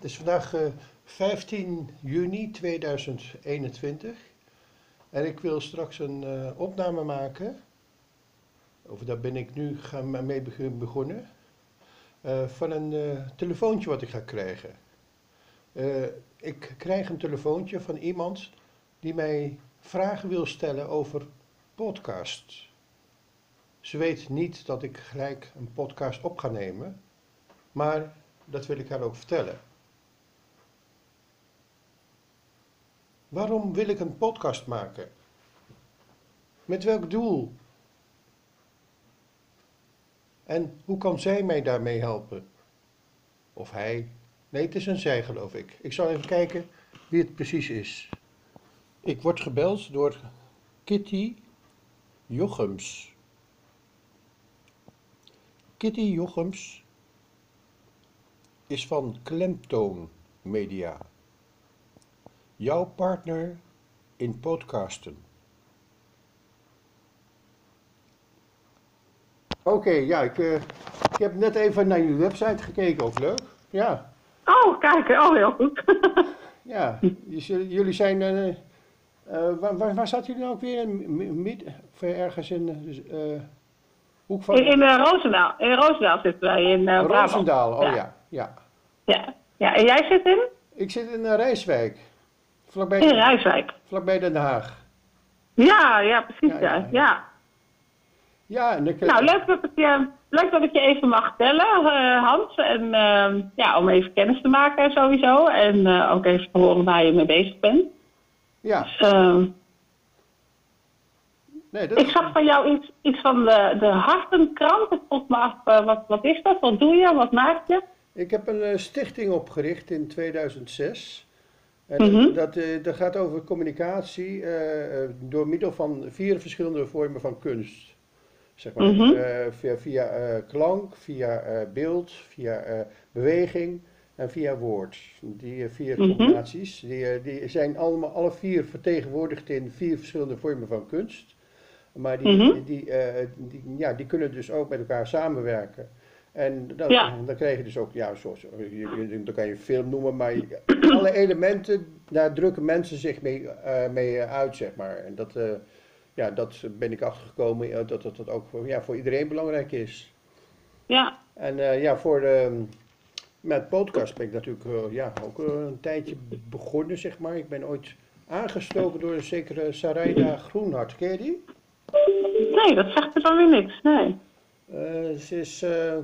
het is vandaag eh, 15 juni 2021 en ik wil straks een eh, opname maken, of daar ben ik nu gaan mee begonnen, eh, van een eh, telefoontje wat ik ga krijgen. Eh, ik krijg een telefoontje van iemand die mij vragen wil stellen over podcasts. Ze weet niet dat ik gelijk een podcast op ga nemen, maar dat wil ik haar ook vertellen. Waarom wil ik een podcast maken? Met welk doel? En hoe kan zij mij daarmee helpen? Of hij? Nee, het is een zij, geloof ik. Ik zal even kijken wie het precies is. Ik word gebeld door Kitty Jochems. Kitty Jochems is van Klemtoon Media. Jouw partner in podcasten. Oké, ja, ik, eh, ik heb net even naar jullie website gekeken, ook leuk. Ja, Oh, kijk, oh, heel goed. ja. Jullie jullie zijn, eh, eh, waar, waar, waar zaten jullie nou ook weer? In Mi- Mid, of ergens in hoek van in in eh, Roosendaal. In Roosendaal zitten wij in eh. Roosendaal. Oh Ja. ja, ja. Ja. ja, en jij zit in? Ik zit in uh, Rijswijk, vlakbij, In Rijswijk. vlakbij Den Haag. Ja, ja, precies, Ja, ja. ja, en ik, eh, Nou, leuk dat, ik je, leuk dat ik je even mag tellen, eh, Hans. En eh, ja, om even kennis te maken sowieso. En eh, ook even te horen waar je mee bezig bent. ja, Dus, eh, nee, dat ik zag van jou iets, iets van de, de hartenkrant. Ik vroeg me af, eh, wat, wat is dat? Wat doe je? Wat maak je? Ik heb een eh, stichting opgericht in 2006. En Mhm. dat, eh, dat gaat over communicatie eh, eh, door middel van vier verschillende vormen van kunst. Zeg maar, Mhm. Eh, via via eh, klank, via eh, beeld, via eh, beweging en via woord. Die eh, vier Mhm. combinaties die, eh, die zijn allemaal alle vier vertegenwoordigd in vier verschillende vormen van kunst. Maar die, die, eh, die, ja, die kunnen dus ook met elkaar samenwerken. En dan, Ja. dan krijg je dus ook, ja, zoals, dan kan je film noemen, maar je- alle elementen, daar drukken mensen zich mee, eh, mee uit, zeg maar. En dat, eh, ja, dat ben ik achtergekomen, eh, dat dat, dat ook voor, ja, voor iedereen belangrijk is. Ja, En eh, ja, voor de, met podcast ben ik natuurlijk eh, ja, ook eh, een tijdje begonnen, zeg maar. Ik ben ooit aangestoken door een zekere Sarayda Groenhart, ken je die? nee, dat zegt er dan weer niks. Nee. Eh, ze, is, eh,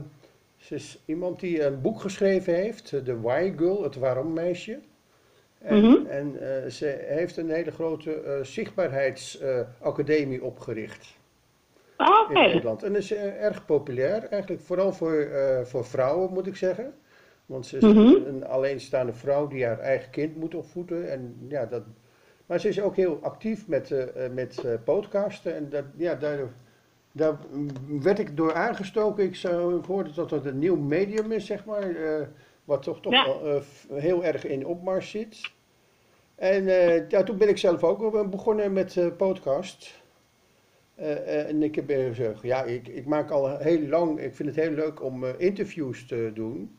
ze is iemand die een boek geschreven heeft, eh, The Why Girl, het Waarom Meisje. En, Mhm. en eh, ze heeft een hele grote eh, zichtbaarheidsacademie opgericht Ah, Oké. in Nederland. En is eh, erg populair, eigenlijk vooral voor, eh, voor vrouwen moet ik zeggen. Want ze is Mhm. een alleenstaande vrouw die haar eigen kind moet opvoeden. En, ja, dat, maar ze is ook heel actief met, eh, eh, met eh, podcasten. En dat, ja, daar, daar werd ik door aangestoken. Ik zou ik hoorde dat het een nieuw medium is, zeg maar. eh, wat toch, toch Ja. wel, eh, heel erg in opmars zit. En ja, toen ben ik zelf ook begonnen met podcast. En ik heb gezegd, ja, ik, ik maak al heel lang, ik vind het heel leuk om interviews te doen.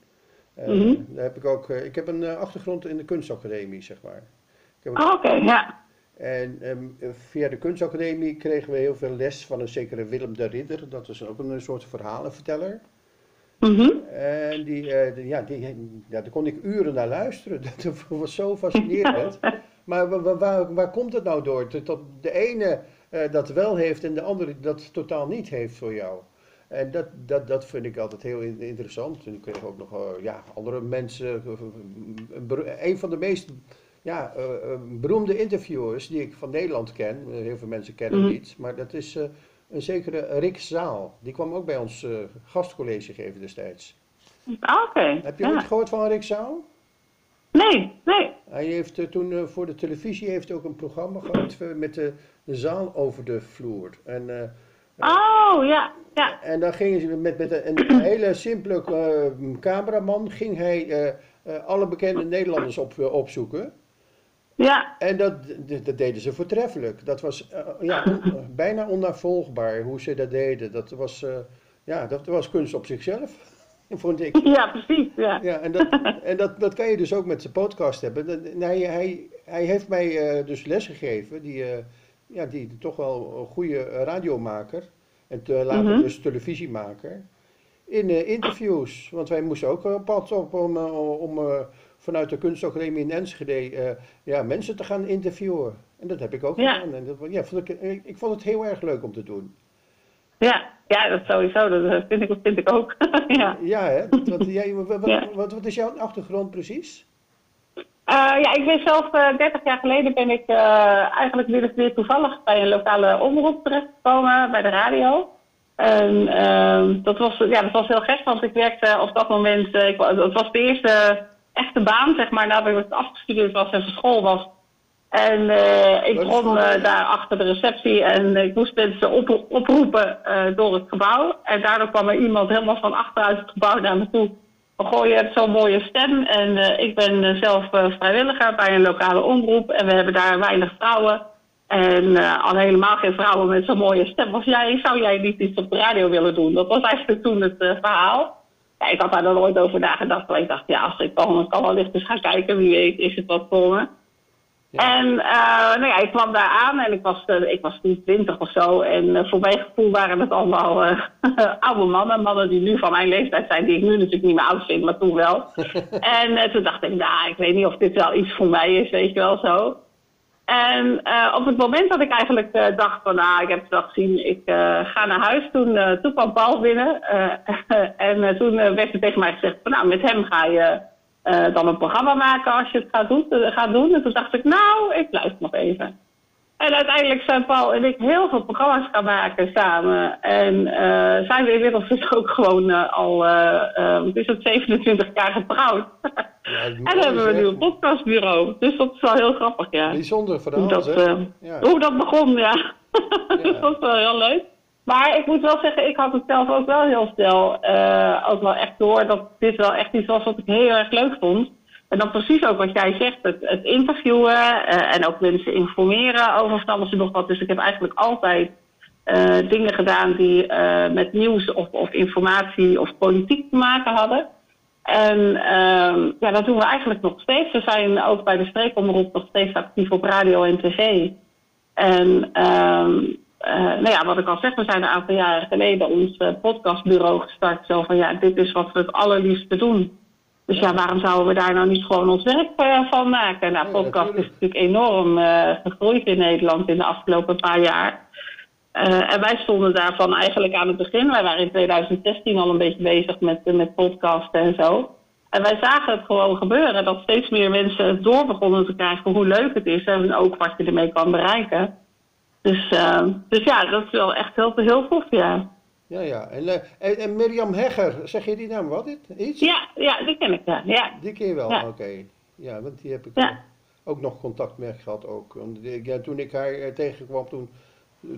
Mhm. daar heb ik, ook, ik heb een achtergrond in de kunstacademie, zeg maar. Ik heb een- Ah, Oké, ja. En ehm, via de kunstacademie kregen we heel veel les van een zekere Willem de Ridder. Dat is ook een soort verhalenverteller. Mhm. En die, eh, die- ja, die, ja, daar kon ik uren naar luisteren. Dat was zo fascinerend. Maar wa- wa- waar, waar komt het nou door? Dat de ene eh, dat wel heeft en de andere dat totaal niet heeft voor jou. En dat, dat, dat vind ik altijd heel in- interessant. En ik kreeg ook nog eh, ja, andere mensen. een Een van de meest ja, eh, eh, beroemde interviewers die ik van Nederland ken. eh, Heel veel mensen kennen Mhm. niet. Maar dat is een zekere Rick Zaal. Die kwam ook bij ons eh, gastcollege geven destijds. Ah, Oké. Heb je ja. ooit gehoord van Rick Zaal? Nee, nee. Hij heeft toen voor de televisie heeft ook een programma gehad eh, met de, de zaal over de vloer. En, Oh, ja, ja. en dan ging ze met, met een, een hele simpele cameraman ging hij alle bekende Nederlanders op, opzoeken. Ja, En dat, dat, deden ze voortreffelijk. Dat was eh, ja, bijna onnavolgbaar hoe ze dat deden. Dat was, eh, ja, dat was kunst op zichzelf. vond ik. Ja, precies. Ja. Ja, en, dat, en dat, dat kan je dus ook met zijn podcast hebben. Dat- Hij, hij, hij heeft mij eh, dus lesgegeven, die, ja, die toch wel een goede radiomaker en te, later Mhm. dus televisiemaker, in interviews. Want wij moesten ook op pad op om, om vanuit de kunstacademie in Enschede eh, ja, mensen te gaan interviewen. En dat heb ik ook Ja. gedaan. En dat, ja, vond ik, ik, ik vond het heel erg leuk om te doen. Ja, ja, dat sowieso. Dat eh, vind ik, vind ik ook. ja. Ja, hè? Wat, wat, jij, wat, wat, Ja. wat, wat is jouw achtergrond precies? Eh, ja, ik ben zelf eh 30 jaar geleden ben ik eh, eigenlijk weer, weer toevallig bij een lokale omroep terechtgekomen, bij de radio. En ehm, dat, was, ja, dat was heel gek, want ik werkte op dat moment, eh, ik, het was de eerste echte baan, zeg maar, nadat ik afgestudeerd was en van school was. En eh, ik begon eh, daar achter de receptie en ik moest mensen op, oproepen eh, door het gebouw. En daardoor kwam er iemand helemaal van achteruit het gebouw naar me toe. Goh, je hebt zo'n mooie stem. En ik ben zelf vrijwilliger bij een lokale omroep. En we hebben daar weinig vrouwen. En al helemaal geen vrouwen met zo'n mooie stem als jij. Zou jij niet iets op de radio willen doen? Dat was eigenlijk toen het verhaal. Ja, ik had daar nog nooit over nagedacht. Maar ik dacht, ja, als ik kan, kan wellicht eens gaan kijken. Wie weet is het wat voor me. Ja. En eh, nou ja, ik kwam daar aan en ik was, eh, ik was toen twintig of zo. En eh, voor mijn gevoel waren het allemaal oude mannen. Mannen die nu van mijn leeftijd zijn, die ik nu natuurlijk niet meer oud vind, maar toen wel. en toen dacht ik, nou, ik weet niet of dit wel iets voor mij is, weet je wel zo. En eh, op het moment dat ik eigenlijk eh, dacht van, nou, ik heb het wel gezien, ik eh, ga naar huis. Toen, toen kwam Paul binnen. en toen werd er tegen mij gezegd van, nou, met hem ga je dan een programma maken als je het gaat doen, gaat doen. En toen dacht ik, nou, ik blijf nog even. En uiteindelijk zijn Paul en ik heel veel programma's gaan maken samen. En eh, zijn we inmiddels dus ook gewoon eh, al, wat is het, 27 jaar getrouwd. Ja, en hebben we nu een podcastbureau. Dus dat is wel heel grappig, ja. Bijzonder Hoe verhaal, dat, zeg. eh, Ja. hoe dat begon, ja. dus Ja. dat is wel heel leuk. Maar ik moet wel zeggen, ik had het zelf ook wel heel snel ook wel echt door dat dit wel echt iets was wat ik heel erg leuk vond. En dan precies ook wat jij zegt, het, het interviewen eh, en ook mensen informeren over van alles en nog wat. Dus ik heb eigenlijk altijd eh, dingen gedaan die eh, met nieuws of, of informatie of politiek te maken hadden. En ehm, ja, dat doen we eigenlijk nog steeds. We zijn ook bij de streekomroep nog steeds actief op radio en tv. En ehm, eh, nou ja, wat ik al zeg, we zijn een aantal jaren geleden ons podcastbureau gestart. Zo van ja, dit is wat we het allerliefste doen. Dus ja, waarom zouden we daar nou niet gewoon ons werk eh, van maken? Nou, podcast is natuurlijk. enorm eh, gegroeid in Nederland in de afgelopen paar jaar. Eh, en wij stonden daarvan eigenlijk aan het begin. Wij waren in 2016 al een beetje bezig met, met podcasten en zo. En wij zagen het gewoon gebeuren. Dat steeds meer mensen het door begonnen te krijgen hoe leuk het is. En ook wat je ermee kan bereiken. Dus, dus ja, dat is wel echt heel, heel tof, ja. Ja, ja. En, eh, en, en Mirjam Hegger, zeg je die naam wat? Iets? Ja, ja, die ken ik, ja. ja. Die ken je wel, Ja. oké. Ja, want die heb ik Ja. ook nog contact mee gehad. Ook. Ja, toen ik haar eh, tegenkwam, toen,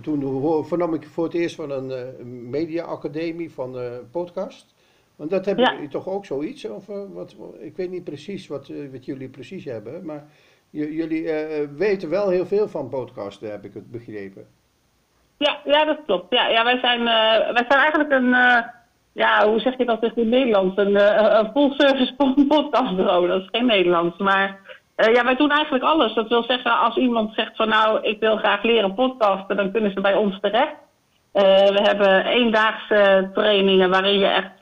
toen vernam ik voor het eerst van een eh, media-academie van podcast. Want dat hebben jullie toch ook zoiets? Of, wat, ik weet niet precies wat, wat jullie precies hebben, maar jullie weten wel heel veel van podcasten, heb ik het begrepen. Ja, ja, dat klopt. Ja, ja wij, zijn, eh, wij zijn eigenlijk een, eh, ja, hoe zeg je dat in het Nederlands? Een, eh, een full-service podcastbureau. Dat is geen Nederlands. Maar ja, wij doen eigenlijk alles. Dat wil zeggen, als iemand zegt van nou, ik wil graag leren podcasten, dan kunnen ze bij ons terecht. We hebben eendaagse trainingen waarin, je echt,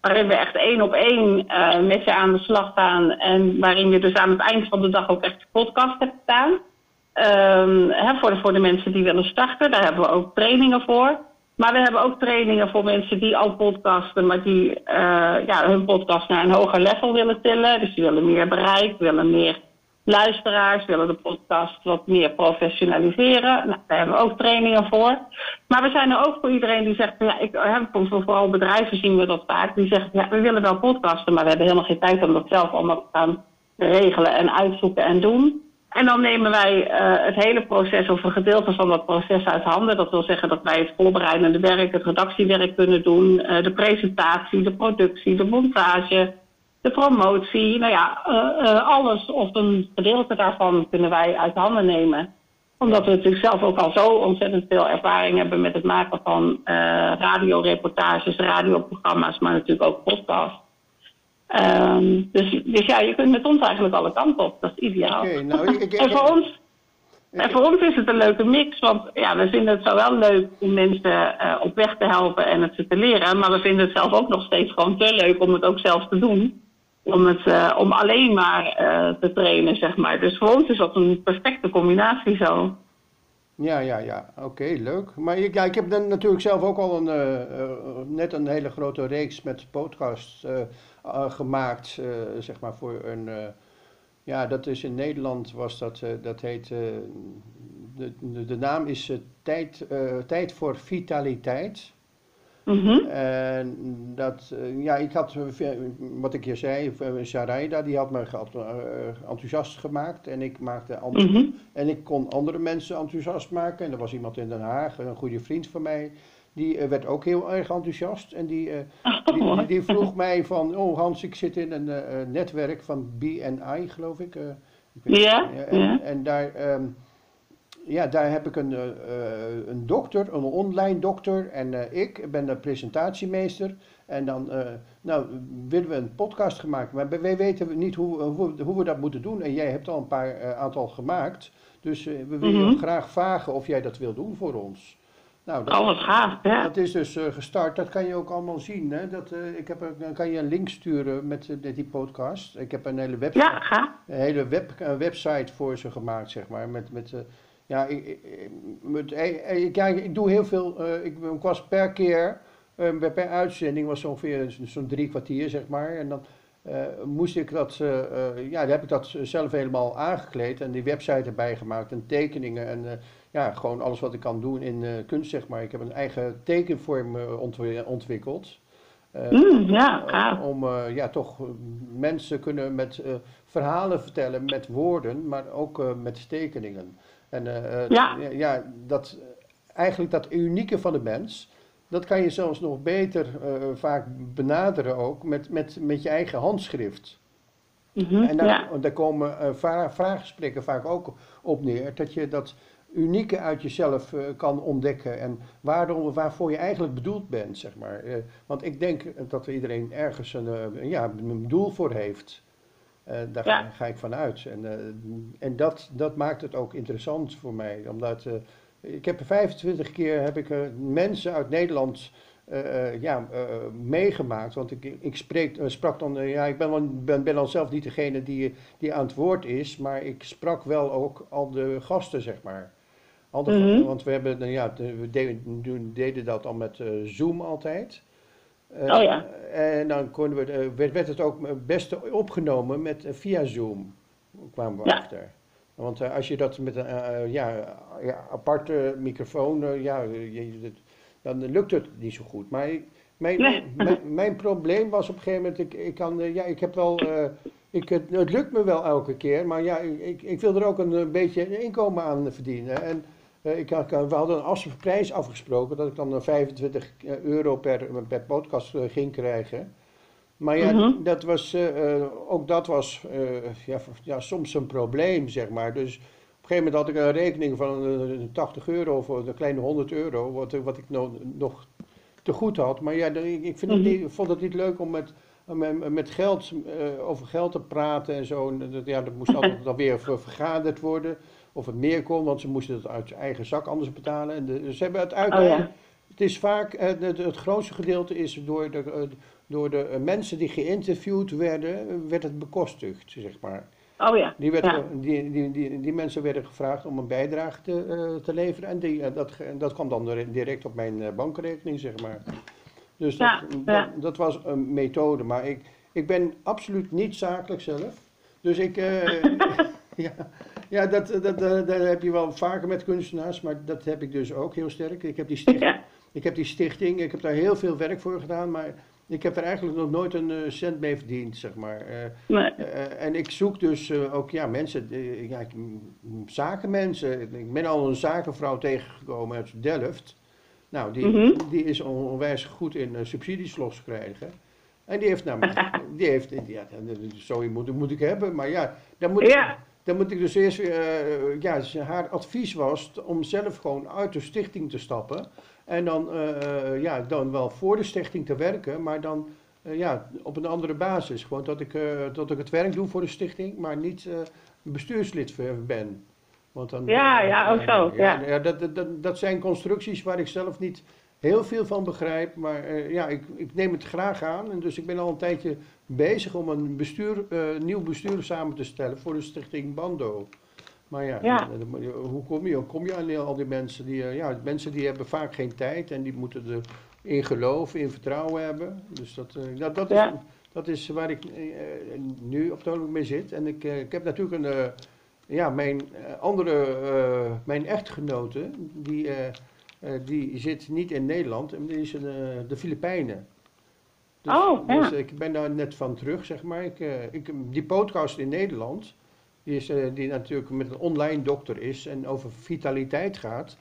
waarin we echt één op één met je aan de slag gaan. En waarin je dus aan het eind van de dag ook echt podcast hebt staan. Ehm, voor, de, voor de mensen die willen starten, daar hebben we ook trainingen voor. Maar we hebben ook trainingen voor mensen die al podcasten, maar die eh, ja, hun podcast naar een hoger level willen tillen. Dus die willen meer bereik, willen meer luisteraars, willen de podcast wat meer professionaliseren. Nou, daar hebben we ook trainingen voor. Maar we zijn er ook voor iedereen die zegt, ja, ik, vooral bedrijven zien we dat vaak, die zeggen, ja, we willen wel podcasten, maar we hebben helemaal geen tijd om dat zelf allemaal te gaan regelen en uitzoeken en doen. En dan nemen wij eh, het hele proces of een gedeelte van dat proces uit handen. Dat wil zeggen dat wij het voorbereidende werk, het redactiewerk kunnen doen, eh, de presentatie, de productie, de montage, de promotie. Nou ja, eh, alles of een gedeelte daarvan kunnen wij uit handen nemen. Omdat we natuurlijk zelf ook al zo ontzettend veel ervaring hebben met het maken van radioreportages, radioprogramma's, maar natuurlijk ook podcasts. Ehm, dus, dus ja, je kunt met ons eigenlijk alle kanten op. Dat is ideaal. Oké, nou, ik- ik- en, voor ons, en voor ons is het een leuke mix. Want ja, we vinden het zowel leuk om mensen eh, op weg te helpen en het ze te leren. Maar we vinden het zelf ook nog steeds gewoon te leuk om het ook zelf te doen. Om, het, eh, om alleen maar eh, te trainen, zeg maar. Dus voor ons is dat een perfecte combinatie zo. Ja, ja, ja. Oké, leuk. Maar ik, ja, ik heb dan natuurlijk zelf ook al een, net een hele grote reeks met podcasts gemaakt, eh, zeg maar voor een... eh, ja, dat is in Nederland was dat, eh, dat heet... eh, de, de, de naam is eh, tijd, eh, tijd voor Vitaliteit. Mhm. En dat, eh, ja, ik had, eh, wat ik je zei, eh, Sharaida, die had me eh, enthousiast gemaakt. En ik maakte andere Mhm. en ik kon andere mensen enthousiast maken. En er was iemand in Den Haag, een goede vriend van mij, die eh, werd ook heel erg enthousiast. En die, eh, Ah, die, vroeg mij van, oh Hans, ik zit in een eh, netwerk van BNI, geloof ik. ik weet- Ja, en, ja. en daar, ehm, ja, daar heb ik een, een dokter, een online dokter. En ik ben de presentatiemeester. En dan nou, willen we een podcast gemaakt. Maar wij weten niet hoe, hoe, hoe we dat moeten doen. En jij hebt al een paar aantal gemaakt. Dus we willen je Mhm. graag vragen of jij dat wil doen voor ons. Nou, dat, Oh, wat gaaf, ja. dat is dus eh, gestart. Dat kan je ook allemaal zien. Hè? Dat, eh, ik heb, dan kan je een link sturen met, eh, met die podcast. Ik heb een hele website Ja, gaaf. een hele web, een website voor ze gemaakt, zeg maar. Met, met, ja, ik, ik, met, ik, ja, ik doe heel veel. ik, ik was per keer, per uitzending was ongeveer zo- zo'n drie kwartier, zeg maar. En dan moest ik dat, ja, dan heb ik dat zelf helemaal aangekleed en die website erbij gemaakt en tekeningen en ja, gewoon alles wat ik kan doen in eh, kunst, zeg maar. Ik heb een eigen tekenvorm eh, ontwi- ontwikkeld. Eh, Mm, ja, gaaf. om ja, toch mensen kunnen met verhalen vertellen met woorden, maar ook met tekeningen. En Ja. ja, dat, eigenlijk dat unieke van de mens, dat kan je zelfs nog beter vaak benaderen ook met, met, met je eigen handschrift. Mhm, En daar, ja. daar komen vra- vraaggesprekken vaak ook op neer, dat je dat unieke uit jezelf eh, kan ontdekken en waarom, waarvoor je eigenlijk bedoeld bent, zeg maar. Eh, want ik denk dat iedereen ergens een, eh, ja, een doel voor heeft. Daar Ja. ga, ik van uit. En, en dat, dat maakt het ook interessant voor mij, omdat ik heb 25 keer heb ik, mensen uit Nederland ja, meegemaakt. Want ik, ik spreek, sprak dan, ja, ik ben, wel, ben, ben dan zelf niet degene die, die aan het woord is, maar ik sprak wel ook al de gasten, zeg maar. Mhm. want we, hebben, nou ja, we deden, deden dat al met eh, Zoom altijd. Eh, Oh ja. En dan konden we, eh, werd, werd het ook het beste opgenomen met, via Zoom, kwamen we Ja. achter. Want als je dat met een ja, ja, aparte microfoon, ja, je, dan lukt het niet zo goed. Maar ik- mijn, Nee. mijn, probleem was op een gegeven moment, ik, ik, kan, ja, ik heb wel, ik, het, het lukt me wel elke keer, maar ja, ik, ik, ik wil er ook een, beetje inkomen aan verdienen. En ik, had- we hadden een als- prijs afgesproken dat ik dan eh, 25 euro per, per podcast eh, ging krijgen. Maar ja, Mhm. dat was, eh, eh, ook dat was eh, ja, ja, soms een probleem, zeg maar. Dus op een gegeven moment had ik een rekening van eh, 80 euro of een kleine 100 euro, wat, wat ik no- nog te goed had. Maar ja, ik, ik vind het Mhm. niet, vond het niet leuk om met, met, met geld, eh, over geld te praten en zo. En dat, ja, dat moest altijd dan weer ver- vergaderd worden. Of het meer kon, want ze moesten het uit eigen zak anders betalen. En de, ze hebben het uit. Oh ja. Het is vaak, eh, het, het grootste gedeelte is door de, eh, door de eh, mensen die geïnterviewd werden, werd het bekostigd, zeg maar. Oh ja. Die, werd, Ja. die, die, die, die mensen werden gevraagd om een bijdrage te, te leveren en die, dat, dat kwam dan dir- direct op mijn bankrekening, zeg maar. Dus dat, Ja, dat, ja. dat was een methode, maar ik, ik ben absoluut niet zakelijk zelf. Dus ik, ja, ja dat, dat, dat, dat heb je wel vaker met kunstenaars, maar dat heb ik dus ook heel sterk. Ik heb die stichting, Ja. ik heb, die stichting, ik heb daar heel veel werk voor gedaan, maar ik heb er eigenlijk nog nooit een eh, cent mee verdiend, zeg maar. Eh, Nee. eh, en ik zoek dus eh, ook ja, mensen, eh, ja, ik- m- zakenmensen. Ik ben al een zakenvrouw tegengekomen uit Delft. Nou, die, Mhm. die is on- onwijs goed in eh, subsidies loskrijgen. En die heeft nou, die heeft, ja, zo moet, moet ik hebben. Maar ja, dan moet, Ja. Dan moet ik dus eerst eh, ja, haar advies was om zelf gewoon uit de stichting te stappen. En dan, eh, ja, dan wel voor de stichting te werken, maar dan eh, ja, op een andere basis. Gewoon dat ik, dat ik het werk doe voor de stichting, maar niet bestuurslid ben. Want dan, Ja, ja, ook zo, ja. ja dat, dat, dat, dat zijn constructies waar ik zelf niet heel veel van begrijp. Maar ja, ik, ik neem het graag aan. En dus ik ben al een tijdje bezig om een bestuur, eh, nieuw bestuur samen te stellen voor de stichting Bando. Maar ja, hoe kom je, hoe kom je aan al die mensen? Die, eh, ja, mensen die hebben vaak geen tijd en die moeten er in geloof, in vertrouwen hebben. Dus dat, eh, dat, dat, is, dat is waar ik nu op het ogenblik mee zit. En ik, ik heb natuurlijk een, ja, mijn andere, mijn echtgenote, die, die zit niet in Nederland, en die is in de Filipijnen. Dus, Oh, ja. dus ik ben daar net van terug, zeg maar. Ik, eh, ik, die podcast in Nederland, die, is, eh, die natuurlijk met een online dokter is en over vitaliteit gaat,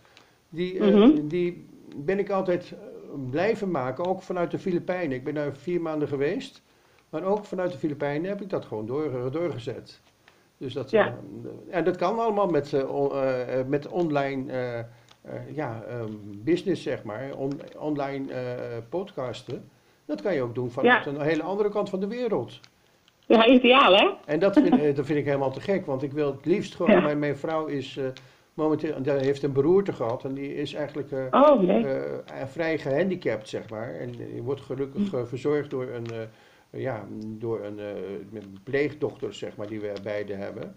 die, eh, Mhm. die ben ik altijd blijven maken, ook vanuit de Filipijnen. Ik ben daar vier maanden geweest, maar ook vanuit de Filipijnen heb ik dat gewoon door, doorgezet. Dus dat, Ja. en dat kan allemaal met, met online ja, ehm, business, zeg maar, on- online podcasten. Dat kan je ook doen vanuit Ja. een hele andere kant van de wereld. Ja, ideaal, hè? En dat vind, eh, dat vind ik helemaal te gek, want ik wil het liefst gewoon. Ja. Mijn, mijn vrouw is eh, momenteel, die heeft een beroerte gehad en die is eigenlijk eh, Oh, nee. eh, vrij gehandicapt, zeg maar. En die wordt gelukkig eh, verzorgd door een, ja, door een pleegdochter, zeg maar, die we beide hebben.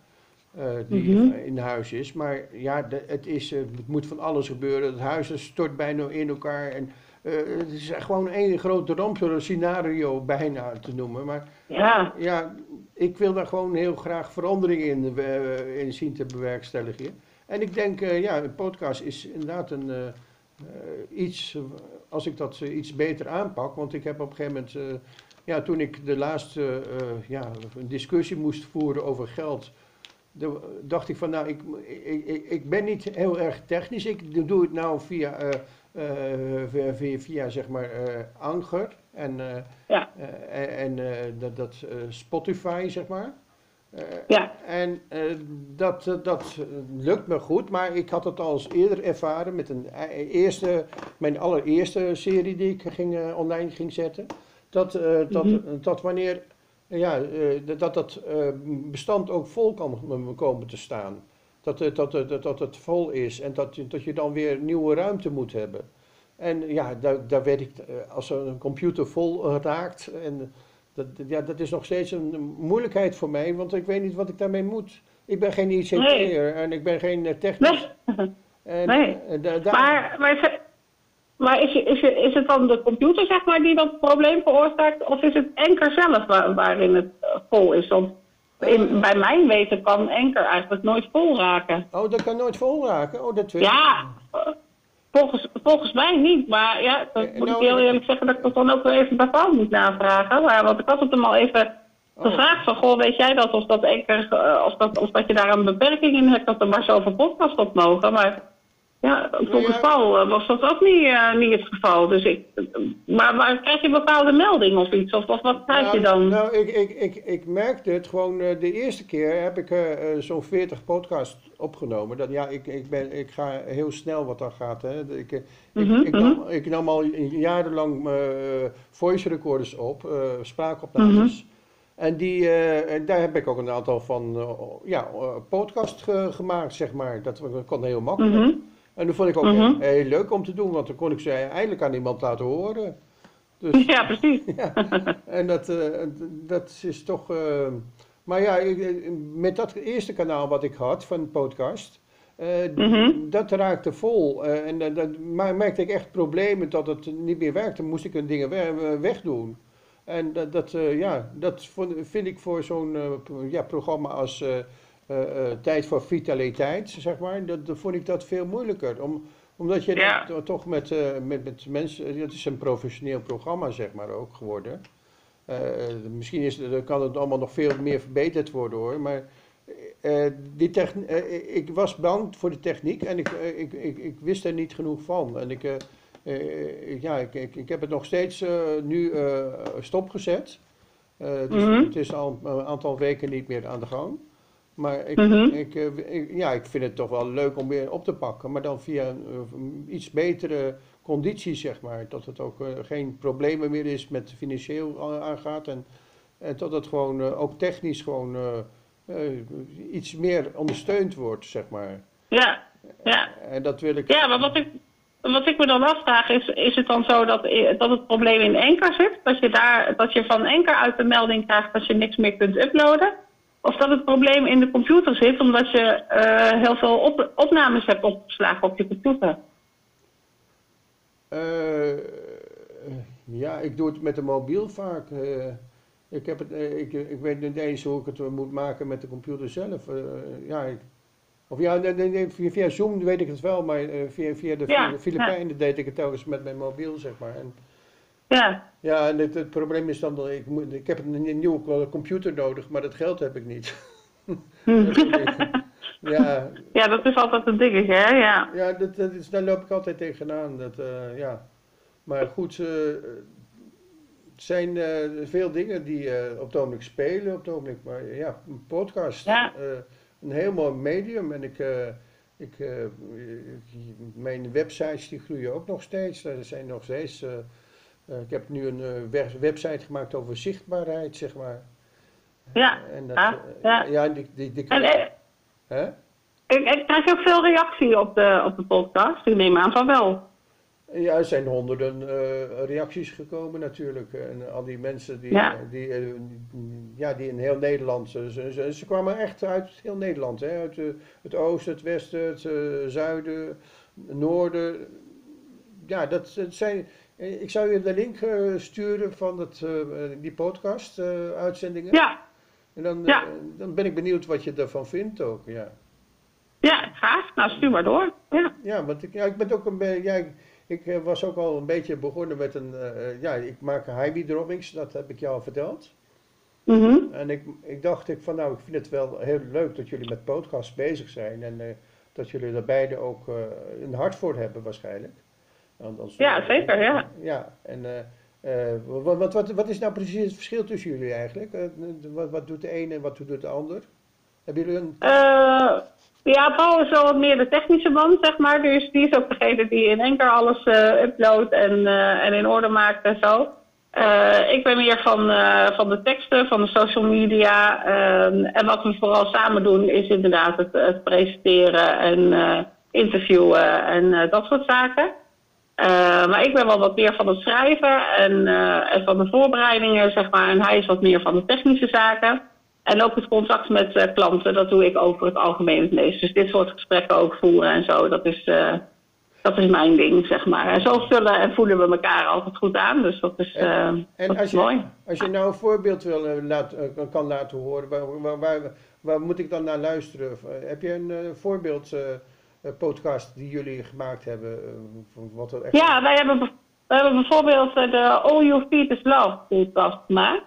die Mhm. in huis is. Maar ja, de- het, is, het moet van alles gebeuren. Het huis stort bijna in elkaar. En, eh, het is gewoon één grote ramp, scenario bijna te noemen. Maar Ja, ja, ik wil daar gewoon heel graag verandering in, eh, in zien te bewerkstelligen. En ik denk, eh, ja, een podcast is inderdaad een, iets, als ik dat iets beter aanpak. Want ik heb op een gegeven moment, ja, toen ik de laatste ja, een discussie moest voeren over geld. dacht ik van, nou, ik, ik, ik, ben niet heel erg technisch. Ik doe het nou via, via, via, via, zeg maar, eh Anker en, eh, Ja. eh, en eh, dat, dat eh, Spotify, zeg maar. Eh, ja, en eh, dat, eh, dat eh, lukt me goed, maar ik had het al eens eerder ervaren met een eerste, mijn allereerste serie die ik ging, eh, online ging zetten. Dat, eh, dat, Mhm. dat wanneer ja, eh, dat dat, eh, bestand ook vol kan komen te staan. Dat, dat, dat, dat, het vol is en dat, je- dat je dan weer nieuwe ruimte moet hebben. En ja, daar, daar weet ik, eh, als een computer vol eh, raakt, en dat, ja, dat is nog steeds een moeilijkheid voor mij, want ik weet niet wat ik daarmee moet. Ik ben geen ICT'er Nee. en ik ben geen eh, technisch. nee. En, Nee. da- Maar, maar, is, het- maar is, is, is het dan de computer, zeg maar, die dat probleem veroorzaakt? Of is het Enker zelf waar- waarin het vol is? Want in, bij mijn weten kan Enker eigenlijk nooit vol raken. Oh, dat kan nooit vol raken? Oh, dat weet. Ja, volgens, volgens mij niet. Maar ja, dan Eh, moet nou, ik heel ik- eerlijk zeggen dat ik dat dan ook weer even bij Paul moet navragen. Maar, want ik had het hem al even Oh. gevraagd van, goh, weet jij dat? Of dat, Enker, eh, of dat, of dat je daar een beperking in hebt, dat er maar zoveel podcasts op mogen. Maar ja, volgens. Paul eh, was dat ook niet, eh, niet het geval. Dus ik, maar, maar krijg je een bepaalde melding of iets? Of, of wat krijg je dan? Nou, ik, ik, ik, ik merkte het gewoon, eh, de eerste keer heb ik zo'n 40 podcasts opgenomen. Dat, ja, ik, ik, ben, ik ga heel snel wat dat gaat. Hè. Ik, eh, Mhm, ik, ik, nam, ik nam al jarenlang voice recorders op, spraakopnames. Mhm. En die, daar heb ik ook een aantal van eh, ja, podcast ge- gemaakt, zeg maar. Dat kon heel makkelijk. Mhm. En dat vond ik ook Mhm. heel, heel leuk om te doen, want dan kon ik ze eindelijk aan iemand laten horen. Dus, Ja, precies. ja, en dat, eh, dat is toch. eh, maar ja, ik- eh, met dat eerste kanaal wat ik had van de podcast, Mhm. dat raakte vol. en uh, dat maar merkte ik echt problemen dat het niet meer werkte. Moest ik een dingen we- wegdoen. En dat, dat, ja, dat vond- vind ik voor zo'n ja, programma als eh, eh, Tijd voor Vitaliteit, zeg maar, dat, dat vond ik dat veel moeilijker. Om, omdat je Ja. to- toch met, eh, met, met mensen, het is een professioneel programma zeg maar ook geworden. Misschien is, kan het allemaal nog veel meer verbeterd worden hoor, maar die techn- ik was bang voor de techniek en ik, ik, ik, ik wist er niet genoeg van. En ik, ja, ik, ik, ik heb het nog steeds nu stopgezet. Dus Mhm. het is al een aantal weken niet meer aan de gang. Maar ik, Mhm. ik, eh, ik- ja, ik vind het toch wel leuk om weer op te pakken. Maar dan via een eh, iets betere conditie, zeg maar. Dat het ook eh, geen problemen meer is met financieel aangaat. En, en dat het gewoon ook technisch gewoon iets meer ondersteund wordt, zeg maar. Ja, ja. En dat wil ik. Ja, maar wat ik, wat ik me dan afvraag is, is het dan zo dat, dat het probleem in Enker zit? Dat je, daar, dat je van Enker uit de melding krijgt dat je niks meer kunt uploaden? Of dat het probleem in de computer zit omdat je eh, heel veel op, opnames hebt opgeslagen op je computer? Eh, ja, ik doe het met de mobiel vaak. eh. ik, heb het, ik, ik weet niet eens hoe ik het moet maken met de computer zelf. ja, ik, of ja, via, via Zoom weet ik het wel, maar via, via de, Ja, de Filipijnen deed ik het telkens met mijn mobiel, zeg maar. En, Ja, ja, en het, het probleem is dan dat ik, moet, ik heb een, een nieuwe computer nodig, maar dat geld heb ik niet. ja, ja dat is altijd een dingetje, hè? Ja. Ja, dat, dat is, daar loop ik altijd tegenaan. Dat, eh, ja. Maar goed, het zijn eh, veel dingen die eh, op het ogenblik spelen. Op het ogenblik, maar ja, een podcast. Ja. een heel mooi medium. En ik, ik, ik- mijn websites die groeien ook nog steeds. Er zijn nog steeds... eh, eh, ik heb nu een eh, web- website gemaakt over zichtbaarheid, zeg maar. Ja, En dat, eh, ja. ja, die, die, die, En, eh, hè? ik, ik krijg ook veel reactie op de, op de podcast. Ik neem aan van wel. Ja, er zijn honderden eh, reacties gekomen natuurlijk. En al die mensen die, Ja. eh, die, eh, ja, die in heel Nederland, ze, ze, kwamen echt uit heel Nederland. Hè? Uit eh, het oosten, het westen, het eh, zuiden, noorden. Ja, dat, dat zijn... eh, Ik zou je de link eh, sturen van het, eh, die podcast eh, uitzendingen. Ja, En dan, Ja. dan ben ik benieuwd wat je ervan vindt ook. Ja. ja, graag. Nou, stuur maar door. Ja. Ja, want ik, ja, ik ben ook een beetje. Ja, ik, ik, was ook al een beetje begonnen met een. ja, ik maak highway droppings, dat heb ik jou al verteld. Mhm. En ik, ik dacht ik van nou, ik vind het wel heel leuk dat jullie met podcasts bezig zijn. En dat jullie er beide ook een hart voor hebben waarschijnlijk. Ja, zeker, ja. Ja, en eh, eh, wat, wat, wat, wat is nou precies het verschil tussen jullie eigenlijk? Eh, wat, wat doet de een en wat doet de ander? Hebben jullie een. Ja, Paul is wel wat meer de technische man, zeg maar. Dus die is ook degene die in één keer alles eh uploadt en, en in orde maakt en zo. Ik ben meer van, van de teksten, van de social media. en wat we vooral samen doen is inderdaad het, het presenteren en interviewen en dat soort zaken. Eh, maar ik ben wel wat meer van het schrijven en, eh, en van de voorbereidingen, zeg maar. En hij is wat meer van de technische zaken. En ook het contact met eh, klanten, dat doe ik over het algemeen het meest. Dus dit soort gesprekken ook voeren en zo, dat is, dat is mijn ding, zeg maar. En zo vullen en voelen we elkaar altijd goed aan. Dus dat is, eh, En dat als is je, mooi. als je nou een voorbeeld wil, laat, kan laten horen, waar, waar, waar, waar moet ik dan naar luisteren? Heb je een voorbeeld podcast die jullie gemaakt hebben? eh, van wat er echt... Ja, wij hebben, we hebben bijvoorbeeld eh, de All You Feed is Love podcast gemaakt.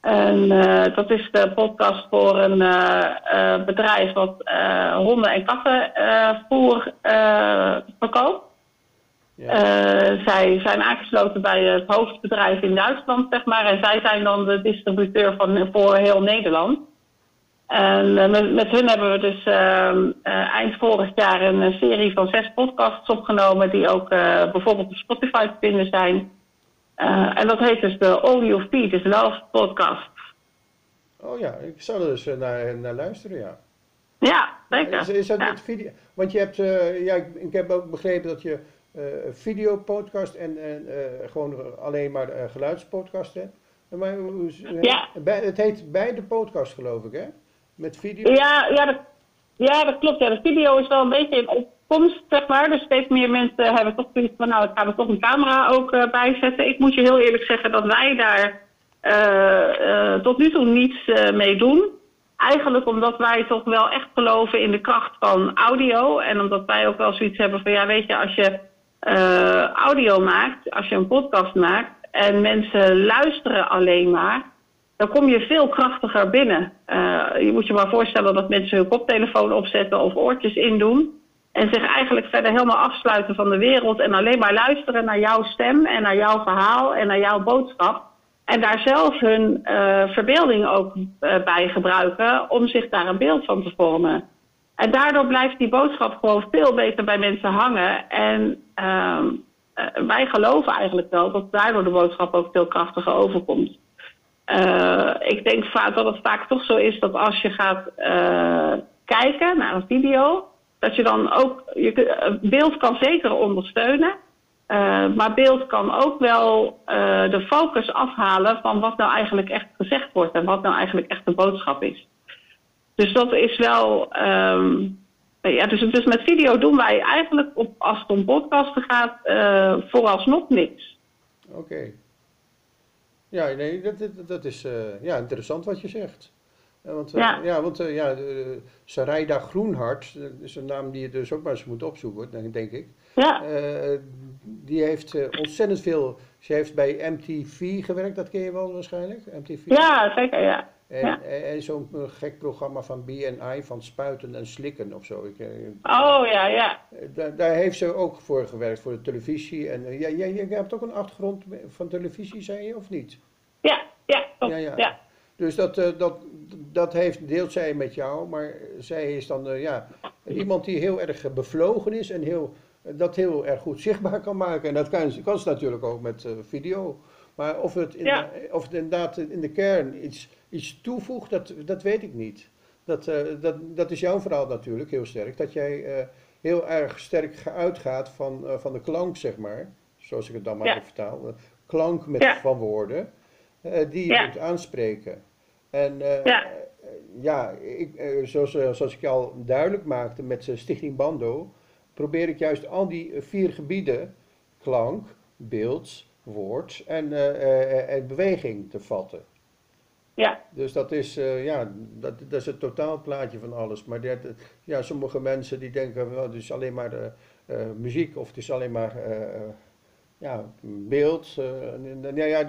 En eh, dat is de podcast voor een eh, eh, bedrijf wat eh, honden en katten eh, voer eh, verkoopt. Ja. Eh, zij zijn aangesloten bij het hoofdbedrijf in Duitsland, zeg maar. En zij zijn dan de distributeur van, voor heel Nederland. En eh, met, met hun hebben we dus ehm, eh, eind vorig jaar een eh, serie van zes podcasts opgenomen... die ook bijvoorbeeld op Spotify te vinden zijn. En dat heet dus de All You Feed is Love podcast. Oh ja, ik zal er dus naar, naar luisteren, ja. Ja, zeker. Is, is dat Ja. met video? Want je hebt, ja, ik, ik heb ook begrepen dat je eh videopodcast en, en eh, gewoon alleen maar geluidspodcast hebt. Maar Ja. het heet beide podcast geloof ik, hè? Met video? Ja, ja, dat, ja, dat klopt. Ja. De video is wel een beetje in opkomst, zeg maar. Dus steeds meer mensen hebben toch zoiets van, nou, ik ga er toch een camera ook eh, bij zetten. Ik moet je heel eerlijk zeggen dat wij daar eh, eh, tot nu toe niets eh, mee doen. Eigenlijk omdat wij toch wel echt geloven in de kracht van audio. En omdat wij ook wel zoiets hebben van, ja, weet je, als je eh, audio maakt, als je een podcast maakt en mensen luisteren alleen maar, dan kom je veel krachtiger binnen. Eh, je moet je maar voorstellen dat mensen hun koptelefoon opzetten of oortjes indoen. En zich eigenlijk verder helemaal afsluiten van de wereld. En alleen maar luisteren naar jouw stem en naar jouw verhaal en naar jouw boodschap. En daar zelf hun uh, verbeelding ook uh, bij gebruiken om zich daar een beeld van te vormen. En daardoor blijft die boodschap gewoon veel beter bij mensen hangen. En uh, wij geloven eigenlijk wel dat daardoor de boodschap ook veel krachtiger overkomt. Ik denk vaak dat het vaak toch zo is dat als je gaat kijken naar een video, dat je dan ook. Je, beeld kan zeker ondersteunen. Maar beeld kan ook wel de focus afhalen van wat nou eigenlijk echt gezegd wordt en wat nou eigenlijk echt de boodschap is. Dus dat is wel. Um, ja, dus, dus met video doen wij eigenlijk, op, als het om podcasten gaat, vooralsnog niks. Oké. Ja, nee, dat, dat, dat is ja, interessant wat je zegt. Want, ja. ja, want ja, Sarayda Groenhart, dat is een naam die je dus ook maar eens moet opzoeken, denk ik. Ja. Uh, die heeft uh, ontzettend veel. Ze heeft bij MTV gewerkt, dat ken je wel waarschijnlijk? MTV? Ja, zeker, ja. En, ja. en zo'n gek programma van BNI van spuiten en slikken of zo. Ik, oh ja, ja. Daar, daar heeft ze ook voor gewerkt, voor de televisie. En jij, jij hebt ook een achtergrond van televisie, zei je, of niet? Ja, ja, ja, ja. ja. Dus dat, dat, dat heeft, deelt zij met jou, maar zij is dan ja, iemand die heel erg bevlogen is en heel dat heel erg goed zichtbaar kan maken. En dat kan, kan ze natuurlijk ook met video. Maar of het, in ja. of het inderdaad in de kern iets, iets toevoegt, dat, dat weet ik niet. Dat, uh, dat, dat is jouw verhaal natuurlijk heel sterk. Dat jij uh, heel erg sterk uitgaat van, van de klank, zeg maar. Zoals ik het dan maar ja. vertaal. Klank met, ja. van woorden. die je moet aanspreken. En ja, ja ik, zoals, zoals ik al duidelijk maakte met Stichting Bando probeer ik juist al die vier gebieden, klank, beeld, woord en, en beweging te vatten. Ja. Dus dat is, uh, ja, dat, dat is het totaalplaatje van alles. Maar dat, ja, sommige mensen die denken, well, het is alleen maar muziek of het is alleen maar ja, beeld. ja, ja,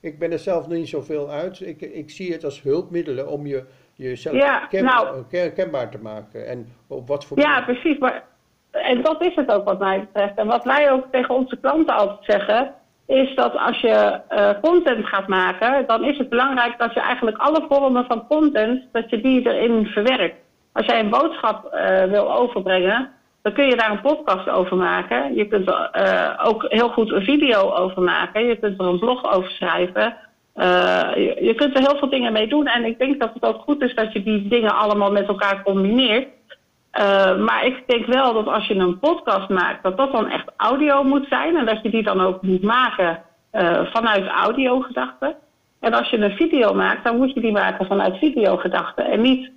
ik ben er zelf niet zoveel uit. Ik, ik zie het als hulpmiddelen om je, jezelf ja, ken, nou, kenbaar te maken. En op wat voor Ja, precies. Maar en dat is het ook wat mij betreft. En wat wij ook tegen onze klanten altijd zeggen, is dat als je uh, content gaat maken, dan is het belangrijk dat je eigenlijk alle vormen van content, dat je die erin verwerkt. Als jij een boodschap uh, wil overbrengen, dan kun je daar een podcast over maken. Je kunt er uh, ook heel goed een video over maken. Je kunt er een blog over schrijven. Je, je, kunt er heel veel dingen mee doen. En ik denk dat het ook goed is dat je die dingen allemaal met elkaar combineert. Uh, maar ik denk wel dat als je een podcast maakt, dat dat dan echt audio moet zijn. En dat je die dan ook moet maken uh, vanuit audiogedachten. En als je een video maakt, dan moet je die maken vanuit videogedachten. En niet,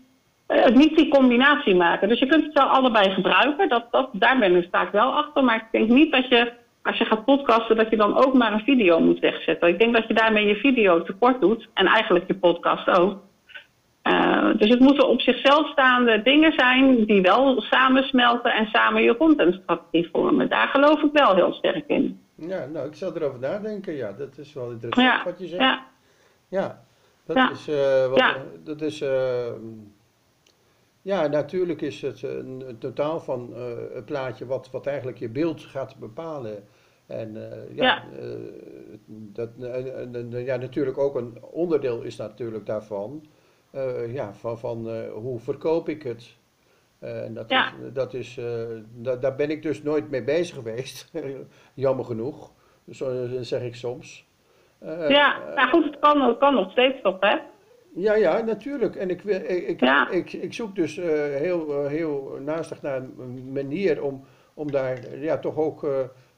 uh, niet die combinatie maken. Dus je kunt het wel allebei gebruiken. Dat, dat, daar ben ik vaak wel achter. Maar ik denk niet dat je, als je gaat podcasten, dat je dan ook maar een video moet wegzetten. Ik denk dat je daarmee je video tekort doet. En eigenlijk je podcast ook. Uh, dus het moeten op zichzelf staande dingen zijn die wel samensmelten en samen je contentstrategie vormen. Daar geloof ik wel heel sterk in. Ja, nou, ik zal erover nadenken. Ja, dat is wel interessant ja, wat je zegt. Ja, ja dat ja. is. Uh, wat, ja. dat is uh, ja, natuurlijk is het een, een totaal van het plaatje wat, wat eigenlijk je beeld gaat bepalen. En ja, ja. dat, ja, natuurlijk ook een onderdeel is natuurlijk daarvan. Uh, ja, van, van uh, hoe verkoop ik het? Uh, en dat ja. is, dat is, da, daar ben ik dus nooit mee bezig geweest, jammer genoeg, zo zeg ik soms. ja, maar goed, het kan, het kan nog steeds toch, hè? Ja, ja, natuurlijk. En ik, ik, ik, ja. ik, ik zoek dus heel, heel naastig naar een manier om, om daar ja, toch ook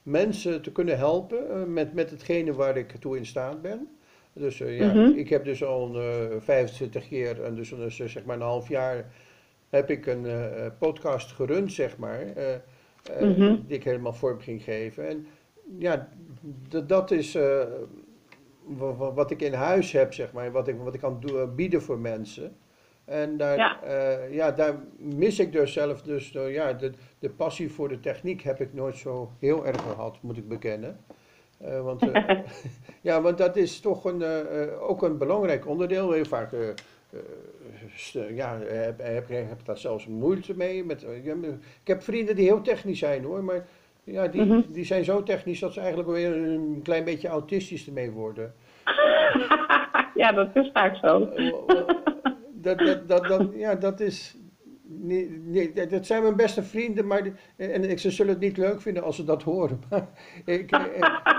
mensen te kunnen helpen met, met hetgene waar ik toe in staat ben. Dus uh, ja, mm -hmm. ik heb dus al een, uh, 25 keer, en dus, dus uh, zeg maar een half jaar, heb ik een podcast gerund, zeg maar, mm -hmm. die ik helemaal vorm ging geven. En ja, dat is wat ik in huis heb, zeg maar, wat ik, wat ik kan bieden voor mensen. En daar, ja. ja. daar mis ik dus zelf, dus ja, de, de passie voor de techniek heb ik nooit zo heel erg gehad, moet ik bekennen. Uh, want, uh, ja, want dat is toch een, uh, ook een belangrijk onderdeel. Heel vaak ja, heb, heb, heb daar zelfs moeite mee. Met, ik heb vrienden die heel technisch zijn hoor, maar ja, die, mm -hmm. die zijn zo technisch dat ze eigenlijk weer een klein beetje autistisch ermee worden. ja, dat is vaak zo. Dat, dat, dat, dat, ja, dat is. Nee, nee, dat zijn mijn beste vrienden, maar en ze zullen het niet leuk vinden als ze dat horen. Maar ik, eh,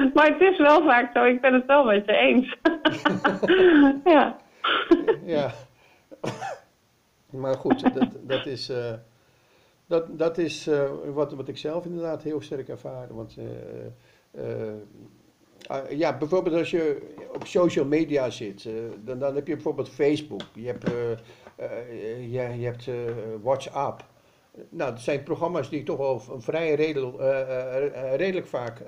maar het is wel vaak zo, ik ben het wel met je eens. ja. ja. Maar goed, dat, dat is, eh, dat, dat is eh, wat, wat ik zelf inderdaad heel sterk ervaar. Want eh, ah, ja, bijvoorbeeld als je op social media zit, dan, dan heb je bijvoorbeeld Facebook, je hebt, je, je hebt WhatsApp. Nou, dat zijn programma's die toch wel vrij redel, redelijk vaak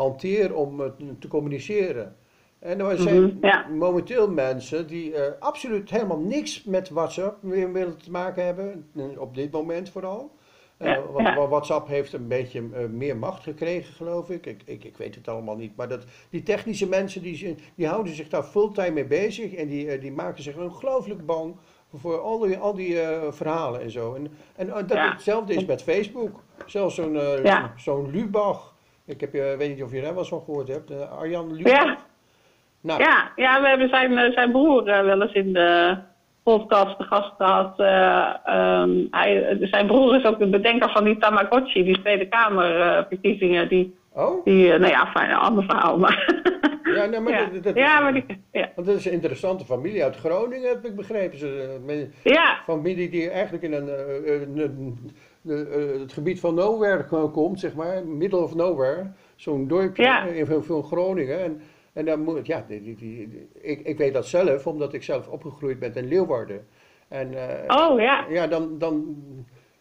hanteer om eh, te communiceren. En er zijn Mhm, ja. momenteel mensen die eh, absoluut helemaal niks met WhatsApp meer willen te maken hebben, op dit moment vooral. Eh, Ja, want ja. WhatsApp heeft een beetje meer macht gekregen, geloof ik. Ik, ik. ik weet het allemaal niet. Maar dat, die technische mensen die, die houden zich daar fulltime mee bezig. En die, die maken zich ongelooflijk bang voor al die, al die verhalen en zo. En, en dat hetzelfde is met Facebook. Zelfs zo'n zo'n Lubach. Ik heb, je weet niet of je daar wel eens van gehoord hebt. eh, Arjan Lubach. Ja. Nou, Ja, ja, we hebben zijn, eh, zijn broer eh, wel eens in de podcast te gast gehad. Eh, ehm, hij, zijn broer is ook de bedenker van die Tamagotchi, die Tweede Kamerverkiezingen. die, Oh? die eh, nou ja, fijn, een ander verhaal. Maar Ja, nee, maar ja. dat- dat- ja, maar die, ja. Want dat is een interessante familie uit Groningen, heb ik begrepen. Ze, eh, familie die eigenlijk in een, eh, een- een- een- eh, het gebied van nowhere ko- komt, zeg maar, middle of nowhere. Zo'n dorpje Ja. in van- van Groningen. En, en dan moet, ja, die, die, die- ik, ik weet dat zelf, omdat ik zelf opgegroeid ben in Leeuwarden. En eh, oh ja, ja, dan, dan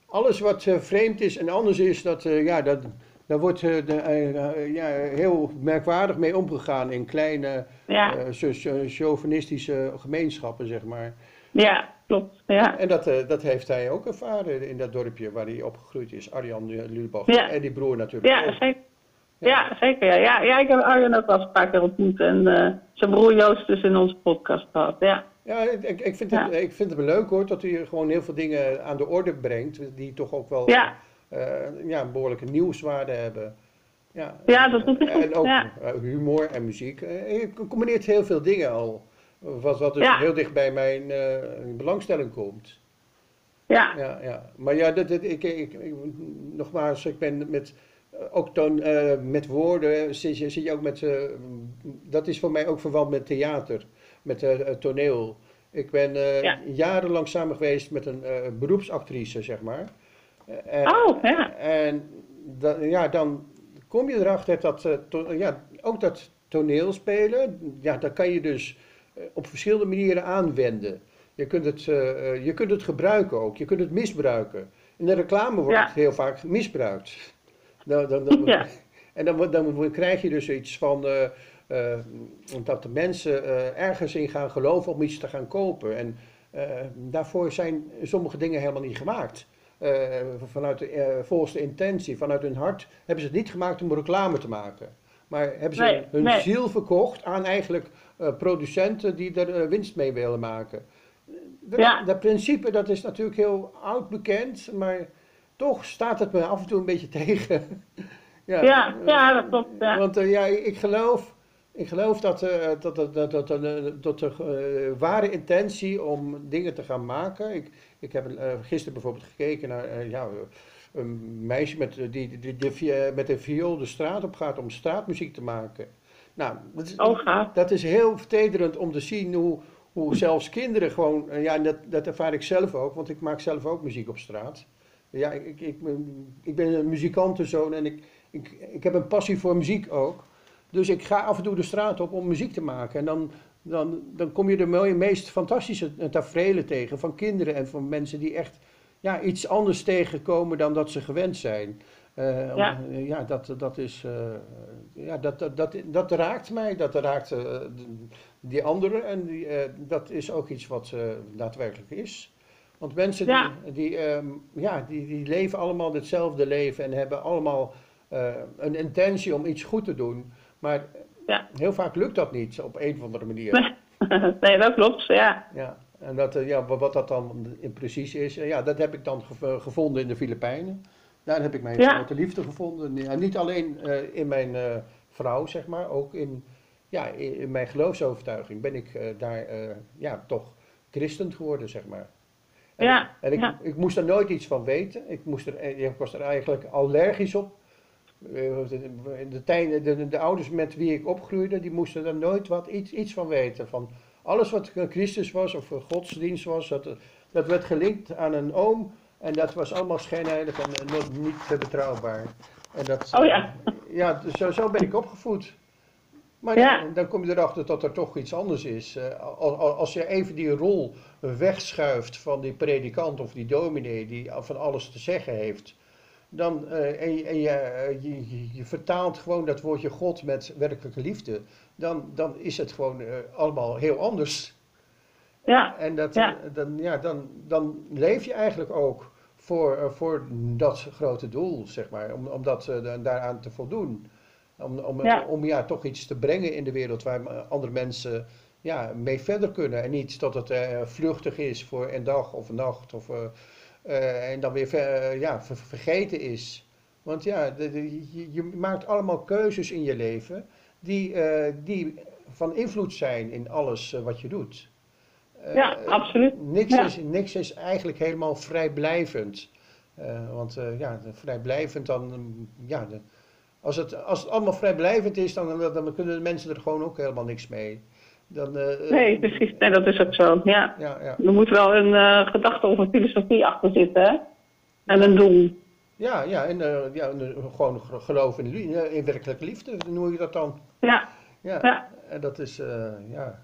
alles wat eh, vreemd is en anders is, dat, ja, dat, daar wordt de, ja, heel merkwaardig mee omgegaan in kleine ja, chauvinistische gemeenschappen, zeg maar. ja, klopt. Ja, En dat, eh, dat heeft hij ook ervaren in dat dorpje waar hij opgegroeid is, Arjan eh, Lubach. Ja. En die broer natuurlijk ja, ook. zeker. Ja, zeker. Ja. Ja, ja, ik heb Arjen ook wel eens een paar keer ontmoet. En eh, zijn broer Joost dus in onze podcast gehad. Ja, Ja, ik, ik- vind het, Ja. ik vind het wel leuk hoor, dat hij gewoon heel veel dingen aan de orde brengt, die toch ook wel Ja. eh, ja, een behoorlijke nieuwswaarde hebben. Ja, Ja, dat doet hij goed, En ook ja. eh, humor en muziek. Eh, Je combineert heel veel dingen al, wat, wat dus Ja. heel dicht bij mijn eh, belangstelling komt. ja, Ja, ja. Maar ja, dat, dat, ik, ik, ik- nogmaals, ik ben met, eh, ook toon, eh, met woorden, zit je, zit je ook met, dat is voor mij ook verwant met theater, met toneel. Ik ben Ja. jarenlang samen geweest met een beroepsactrice, zeg maar. En, Oh, ja. En dan, ja, dan kom je erachter dat, to- ja, ook dat toneelspelen, ja, dat kan je dus op verschillende manieren aanwenden. Je kunt, het, eh, eh, je kunt het gebruiken ook, je kunt het misbruiken. In de reclame wordt Ja. het heel vaak misbruikt. Dan, dan, dan, Ja. En dan, dan krijg je dus iets van eh, eh, dat de mensen eh, ergens in gaan geloven om iets te gaan kopen. En eh, daarvoor zijn sommige dingen helemaal niet gemaakt. Eh, vanuit de, eh, volgens de intentie, vanuit hun hart, hebben ze het niet gemaakt om reclame te maken. Maar hebben ze Nee, hun nee. ziel verkocht aan eigenlijk eh, producenten die er eh, winst mee willen maken. Dat, Ja. dat principe dat is natuurlijk heel oud bekend, maar toch staat het me af en toe een beetje tegen. Ja, eh, ja, dat klopt. Ja. Want eh, ja, ik geloof, ik geloof dat, eh, dat, dat, dat, dat, dat, eh, dat de eh, ware intentie om dingen te gaan maken. Ik, ik heb eh, gisteren bijvoorbeeld gekeken naar eh, ja, een meisje met, eh, die, die, met een viool de straat op gaat om straatmuziek te maken. Nou, dat is, Oh, dat is heel vertederend om te zien hoe, hoe zelfs kinderen gewoon, eh, ja, en dat, dat ervaar ik zelf ook, want ik maak zelf ook muziek op straat. Ja, ik, ik, ik, ben, ik ben een muzikantenzoon en ik, ik, ik heb een passie voor muziek ook. Dus ik ga af en toe de straat op om muziek te maken. En dan, dan, dan kom je de meest fantastische tafereelen tegen van kinderen en van mensen die echt ja, iets anders tegenkomen dan dat ze gewend zijn. Eh, Ja. om- ja, dat, dat is. eh, ja, dat, dat, dat, dat raakt mij, dat raakt eh, die anderen. En die, eh, dat is ook iets wat eh, daadwerkelijk is. Want mensen Ja. die, die, ehm, ja, die, die leven allemaal hetzelfde leven en hebben allemaal eh, een intentie om iets goed te doen. Maar Ja. heel vaak lukt dat niet op een of andere manier. nee, dat klopt. Ja. Ja, en dat, eh, ja, wat dat dan in precies is, eh, ja, dat heb ik dan gev- gevonden in de Filipijnen. Daar heb ik mijn Ja. grote liefde gevonden. Ja, niet alleen eh, in mijn eh, vrouw, zeg maar, ook in, ja, in, in mijn geloofsovertuiging ben ik eh, daar ja, toch christen geworden, zeg maar. En, Ja, en ik, ja. ik moest er nooit iets van weten. Ik, moest er, ik was er eigenlijk allergisch op. De, de, tijden- de, de ouders met wie ik opgroeide, die moesten er nooit wat, iets, iets van weten. Van alles wat Christus was of godsdienst was, dat, dat werd gelinkt aan een oom. En dat was allemaal schijnheilig en niet betrouwbaar. En dat, Oh ja. ja, dus zo, zo ben ik opgevoed. Maar Ja. dan, kom je erachter dat er toch iets anders is. Eh, al- al- als je even die rol wegschuift van die predikant of die dominee die van alles te zeggen heeft. Dan, eh, en je, en je, eh, je, je- je vertaalt gewoon dat woordje God met werkelijke liefde. Dan, dan is het gewoon allemaal heel anders. Ja, En dat, Ja. dan, ja, dan, dan leef je eigenlijk ook voor, eh, voor dat grote doel, zeg maar. Om, om dat, eh, da- daaraan te voldoen. Om, om, Ja. om ja, toch iets te brengen in de wereld waar eh, andere mensen ja, mee verder kunnen. En niet dat het vluchtig is voor een dag of een nacht. Of, en dan weer ver- ja, ver- vergeten is. Want ja, de- de- je, je maakt allemaal keuzes in je leven die, die van invloed zijn in alles wat je doet. Eh, Ja, absoluut. Niks, Ja. is, niks is eigenlijk helemaal vrijblijvend. Eh, want eh, ja, vrijblijvend dan, mm, ja, de- als, het, als het allemaal vrijblijvend is, dan, dan kunnen de mensen er gewoon ook helemaal niks mee. Dan, eh, nee, precies. Nee, dat is ook zo. Ja. Ja, ja. Er moet wel een eh, gedachte of een filosofie achter zitten. hè? En een doel. Ja, ja, en eh, ja, eh, gewoon ge- geloof in, eh, in werkelijke liefde, noem je dat dan? Ja, Ja, ja. en dat is, eh, ja.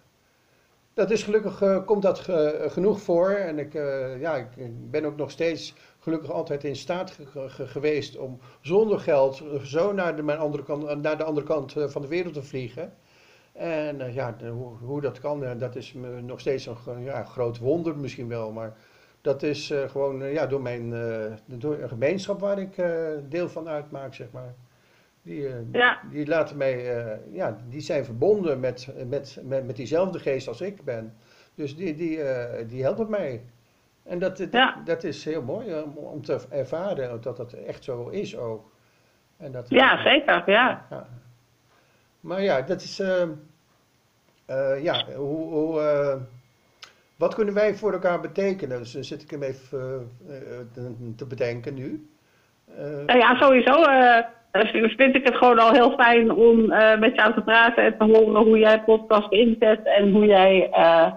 Dat is gelukkig, eh, komt dat ge- genoeg voor. En ik, eh, ja, ik ben ook nog steeds gelukkig altijd in staat ge- ge- geweest om zonder geld zo naar de, mijn andere kant, naar de andere kant eh, van de wereld te vliegen. En eh, ja, hoe, hoe dat kan, eh, dat is me nog steeds een ja, groot wonder misschien wel. Maar dat is eh, gewoon eh, ja, door, mijn, eh, door een gemeenschap waar ik eh, deel van uitmaak, zeg maar. Die, eh, Ja. die laten mij, eh, ja, die zijn verbonden met, met, met, met diezelfde geest als ik ben. Dus die, die, eh, die helpen mij. En dat, dat, Ja. dat is heel mooi om, om te ervaren dat dat echt zo is ook. En dat, ja zeker. Ja. ja. Maar ja, dat is. ja, hoe. hoe wat kunnen wij voor elkaar betekenen? Dus dan zit ik hem even te- bedenken nu. Nou ja, sowieso vind ik het gewoon al heel fijn om eh, met jou te praten en te horen hoe jij podcast inzet en hoe jij eh,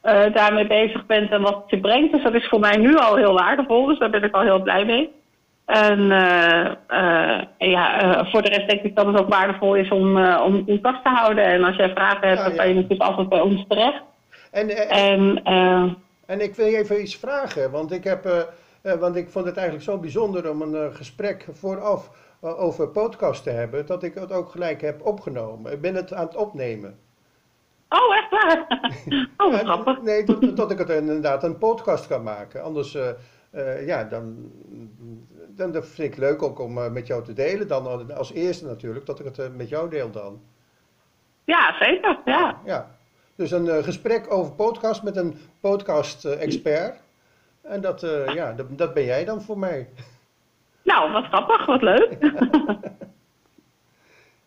eh, daarmee bezig bent en wat het je brengt. Dus dat is voor mij nu al heel waardevol, dus daar ben ik al heel blij mee. En en ja, voor de rest denk ik dat het ook waardevol is om, om contact te houden. En als jij vragen hebt, Ja, dan ja. kan je natuurlijk altijd bij ons terecht. en, En eh, En ik wil je even iets vragen, want ik, heb, want ik vond het eigenlijk zo bijzonder om een gesprek vooraf over podcast te hebben, dat ik het ook gelijk heb opgenomen. Ik ben het aan het opnemen. oh, echt waar? oh, Eh, grappig. Nee, tot, tot ik het inderdaad een podcast kan maken. Anders, eh, eh, ja, dan, dan dat vind ik leuk ook om eh, met jou te delen. Dan als eerste natuurlijk, dat ik het eh, met jou deel dan. Ja, zeker. Ja. Ja. Dus een eh, gesprek over podcast met een podcast-expert. en dat, eh, ja, dat, dat ben jij dan voor mij. Nou, wat grappig, wat leuk.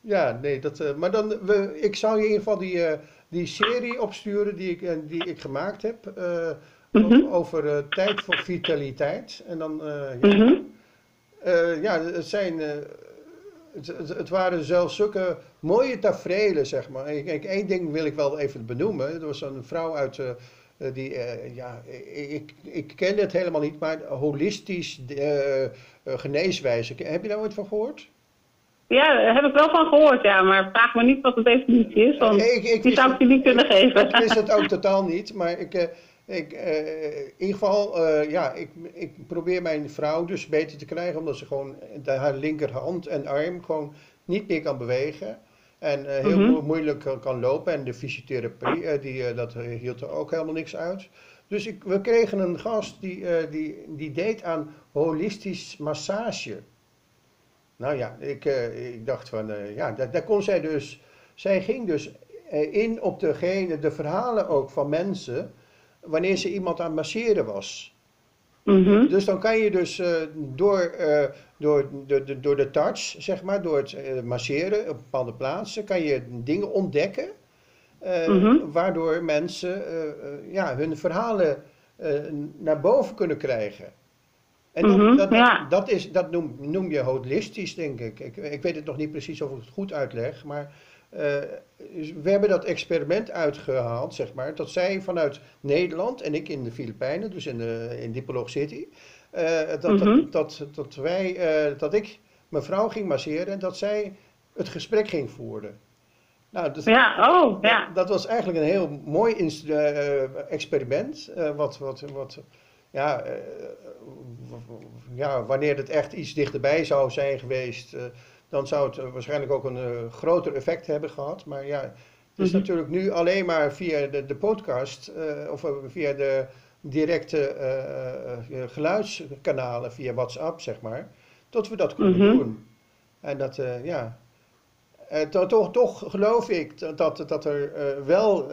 Ja, nee, dat, eh, maar dan, we, ik zou je in ieder geval die, eh, die serie opsturen die ik, die ik gemaakt heb. eh, Mhm. Over tijd voor vitaliteit. En dan, ja, Mhm. ja, het zijn, het, het, het waren zelfs zulke mooie tafereelen, zeg maar. Ik, ik, één ding wil ik wel even benoemen. Er was een vrouw uit, die, eh, ja, ik, ik, kende het helemaal niet, maar holistisch eh, eh, geneeswijze. Heb je daar ooit van gehoord? Ja, daar heb ik wel van gehoord, ja. Maar vraag me niet wat de definitie is, want Ik- ik die zou ik je niet kunnen geven. Ik wist het ook totaal niet, maar ik, eh, ik, eh, in ieder geval, eh, ja, ik, ik probeer mijn vrouw dus beter te krijgen, omdat ze gewoon de, haar linkerhand en arm gewoon niet meer kan bewegen. En eh, heel Mhm. mo- moeilijk kan, kan lopen. En de fysiotherapie, eh, die, eh, dat eh, hield er ook helemaal niks uit. Dus ik, we kregen een gast die, eh, die, die deed aan holistisch massage. Nou ja, ik, eh, ik dacht van, eh, ja, daar, daar kon zij dus, zij ging dus eh, in op degene, de verhalen ook van mensen, wanneer ze iemand aan het masseren was. Mhm. Dus dan kan je dus eh, door, eh, door, de, de, door de touch, zeg maar, door het eh, masseren op bepaalde plaatsen, kan je dingen ontdekken. Mhm. Waardoor mensen ja, hun verhalen naar boven kunnen krijgen. En dat, Mhm, dat, ja. dat, is, dat noem, noem je holistisch, denk ik. ik. Ik weet het nog niet precies of ik het goed uitleg, maar we hebben dat experiment uitgehaald, zeg maar, dat zij vanuit Nederland en ik in de Filipijnen, dus in, de, in Dipolog City, eh, dat, Mhm. dat, dat, dat, wij, eh, dat ik mijn vrouw ging masseren en dat zij het gesprek ging voeren. Nou, dus, Ja, oh, ja. dat, dat was eigenlijk een heel mooi eh, experiment. eh, wat, wat, wat, ja, eh, ja, wanneer het echt iets dichterbij zou zijn geweest, eh, dan zou het eh, waarschijnlijk ook een eh, groter effect hebben gehad. Maar ja, het is Mhm. natuurlijk nu alleen maar via de, de podcast eh, of via de directe geluidskanalen, via WhatsApp, zeg maar, dat we dat kunnen Mhm. doen. En dat, ja. To- toch, toch geloof ik dat, dat, er wel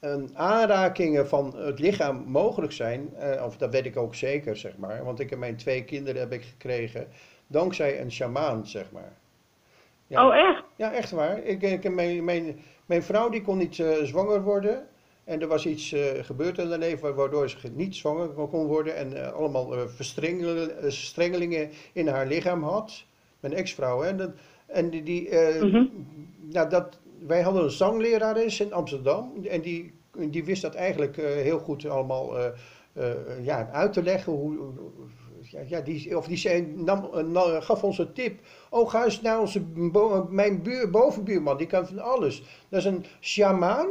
een aanrakingen van het lichaam mogelijk zijn. of dat weet ik ook zeker, zeg maar. Want ik heb mijn twee kinderen heb ik gekregen dankzij een sjamaan, zeg maar. Ja. Oh, echt? Ja, echt waar. Ik, ik, mijn, mijn, mijn vrouw die kon niet eh, zwanger worden. En er was iets eh, gebeurd in haar leven waardoor ze niet zwanger kon worden. En eh, allemaal verstrengel- verstrengelingen in haar lichaam had. Mijn ex-vrouw. En, dat- en die, die, Mhm. nou, dat, wij hadden een zanglerares in Amsterdam. En die, die wist dat eigenlijk heel goed allemaal ja, uit te leggen. Hoe- ja, ja, die, of die zei, nam, eh, gaf ons een tip. Oh, ga eens naar onze, mijn buur, bovenbuurman, die kan van alles. Dat is een sjamaan.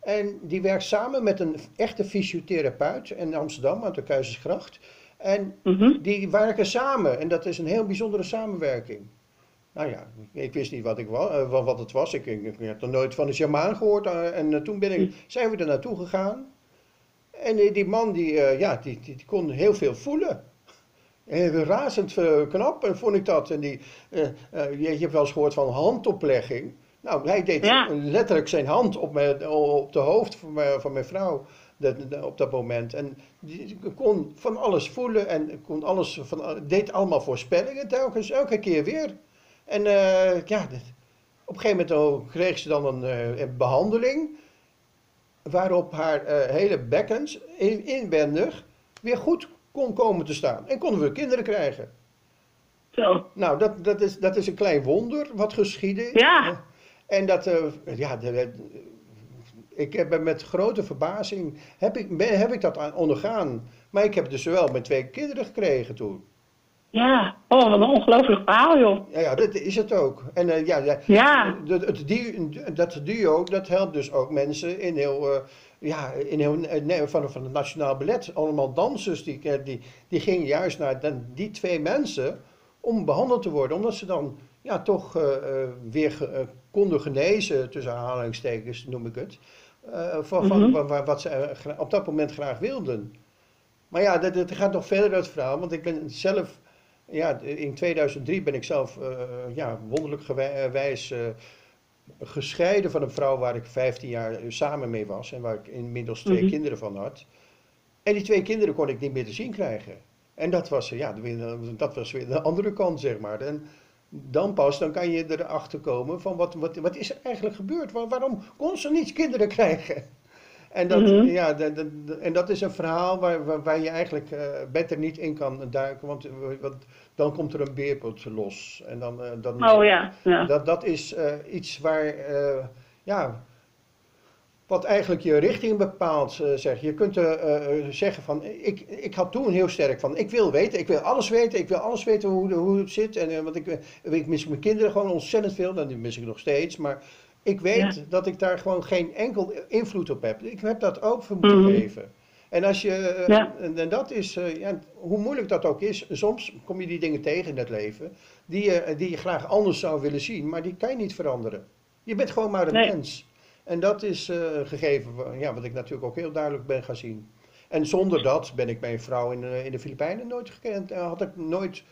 En die werkt samen met een echte fysiotherapeut in Amsterdam, aan de Keizersgracht. En Mhm. die werken samen. En dat is een heel bijzondere samenwerking. Nou ja, ik wist niet wat, ik eh, wat het was. Ik, ik, ik had nog nooit van een sjamaan gehoord. eh, En toen ben ik, zijn we er naartoe gegaan. En die, man, die, ja, die, die, die kon heel veel voelen. En razend eh, knap eh, vond ik dat. En die, eh, eh, je, je hebt wel eens gehoord van handoplegging. Nou, hij deed Ja. letterlijk zijn hand op, mijn, op de hoofd van mijn, van mijn vrouw op dat moment. En die kon van alles voelen en kon alles van, deed allemaal voorspellingen telkens, elke keer weer. En ja, op een gegeven moment kreeg ze dan een, eh, een behandeling waarop haar hele bekkens in- inwendig weer goed kon komen te staan. En konden we kinderen krijgen. Zo. Nou, dat, dat, is, dat is een klein wonder wat geschieden. Ja. En dat, eh, ja, de- de- ik heb met grote verbazing, heb ik, ben, heb ik dat aan- ondergaan. Maar ik heb dus wel mijn twee kinderen gekregen toen. Ja. Oh, wat een ongelooflijk verhaal, joh. Ja, ja dat is het ook. En eh, ja, ja, Ja. dat, het duo, dat duo, dat helpt dus ook mensen in heel, eh, ja, in heel eh, nee, van, van het Nationaal Ballet. Allemaal dansers, die, eh, die, die gingen juist naar dan die twee mensen om behandeld te worden. Omdat ze dan ja, toch eh, weer ge- konden genezen, tussen aanhalingstekens noem ik het. van, van, Mhm. wa- wa- wat ze op dat moment graag wilden. Maar ja, dat, dat gaat nog verder het verhaal, want ik ben zelf, ja, in 2003 ben ik zelf, ja, wonderlijk gewijs eh, gescheiden van een vrouw waar ik 15 jaar samen mee was en waar ik inmiddels twee Mhm. kinderen van had. En die twee kinderen kon ik niet meer te zien krijgen. En dat was, eh, ja, weer- dat was weer de andere kant, zeg maar. En dan pas, dan kan je erachter komen van wat, wat, wat is er eigenlijk gebeurd? Waar- waarom kon ze niet kinderen krijgen? En dat, Mhm. ja, dat, dat- en dat is een verhaal waar, waar, waar je eigenlijk eh, beter niet in kan duiken, want, eh, want dan komt er een beerput los. En dan, eh, dan, Oh ja. ja. dat, dat is eh, iets waar, eh, ja, wat eigenlijk je richting bepaalt. zeg. Je kunt zeggen van, ik, ik had toen heel sterk van, ik wil weten, ik wil alles weten, ik wil alles weten hoe, hoe het zit. En, want ik, ik mis mijn kinderen gewoon ontzettend veel, en die mis ik nog steeds. Maar ik weet Ja. dat ik daar gewoon geen enkel invloed op heb. Ik heb dat ook voor moeten geven. En, als je, eh, Ja. en, en dat is, eh, ja, hoe moeilijk dat ook is, soms kom je die dingen tegen in het leven die je, die je graag anders zou willen zien, maar die kan je niet veranderen. Je bent gewoon maar een Nee. mens. En dat is een gegeven ja, wat ik natuurlijk ook heel duidelijk ben gaan zien. En zonder dat ben ik mijn vrouw in, de- in de Filipijnen nooit gekend, had ik nooit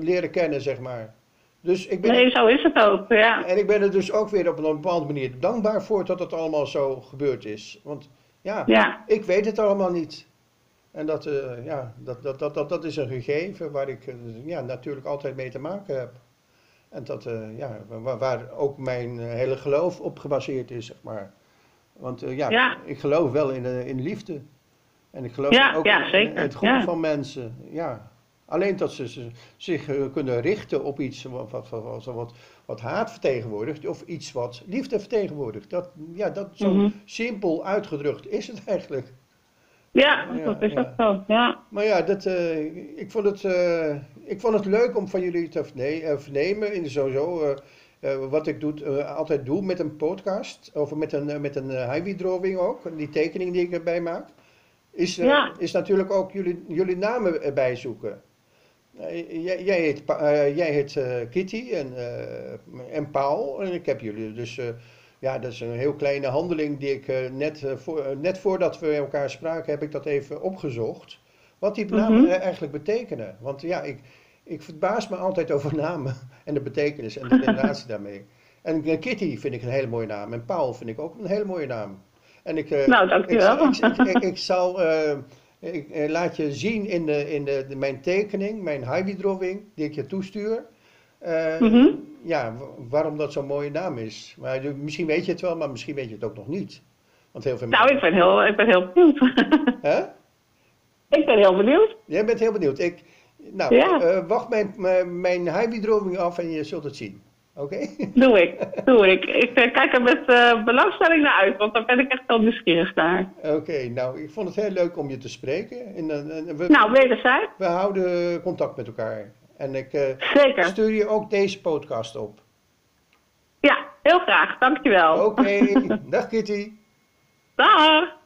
leren kennen, zeg maar. Dus ik ben, Nee, zo is het ook. Ja. en ik ben er dus ook weer op een bepaalde manier dankbaar voor dat het allemaal zo gebeurd is. Want ja, Ja. ik weet het allemaal niet. En dat, eh, ja, dat, dat, dat, dat, dat is een gegeven waar ik eh, ja, natuurlijk altijd mee te maken heb. En dat, eh, ja, waar, waar ook mijn hele geloof op gebaseerd is, zeg maar. Want ja, Ja. ik geloof wel in, in liefde. En ik geloof Ja, ook in, in het goede van mensen. Ja. Alleen dat ze, zich eh, kunnen richten op iets wat, wat, wat, wat, wat, haat vertegenwoordigt of iets wat liefde vertegenwoordigt. Dat, ja, dat, zo Mhm. simpel uitgedrukt is het eigenlijk. Ja, Ja, dat is ja. ook zo. Ja. Maar ja, dat, eh, ik, vond het, eh, ik vond het leuk om van jullie te verne- vernemen. In sowieso eh, wat ik doe, altijd doe met een podcast. Of met een, met een highway drawing ook. Die tekening die ik erbij maak. Is, Ja. is natuurlijk ook jullie, jullie namen erbij zoeken. Eh, jij, jij heet, eh, jij heet eh, Kitty en, en Paul. En ik heb jullie dus... ja, dat is een heel kleine handeling die ik net, voor, net voordat we elkaar spraken, heb ik dat even opgezocht. Wat die namen Mhm. eh, eigenlijk betekenen. Want ja, ik, ik verbaas me altijd over namen en de betekenis en de relatie daarmee. En Kitty vind ik een hele mooie naam. En Paul vind ik ook een hele mooie naam. En ik, Nou, dankjewel. ik, ik, ik, ik zal, ik eh, laat je zien in, de, in de, de- mijn tekening, mijn highway drawing, die ik je toestuur. eh, Mhm. Ja, wa- waarom dat zo'n mooie naam is. Maar je- misschien weet je het wel, maar misschien weet je het ook nog niet. Want heel veel Nou, ik ben heel, ik ben heel benieuwd. Hè? ik ben heel benieuwd. Jij bent heel benieuwd. Ik, nou, Ja. eh, wacht mijn, mijn, mijn af en je zult het zien. Oké? Doe ik, doe ik. Ik eh, kijk er met eh, belangstelling naar uit, want daar ben ik echt wel nieuwsgierig naar. Oké, nou, ik vond het heel leuk om je te spreken. En, eh, en we, Nou, wederzijds. we houden contact met elkaar. En ik eh, Zeker. stuur je ook deze podcast op. Ja, heel graag. Dankjewel. Oké, dag Kitty. Dag.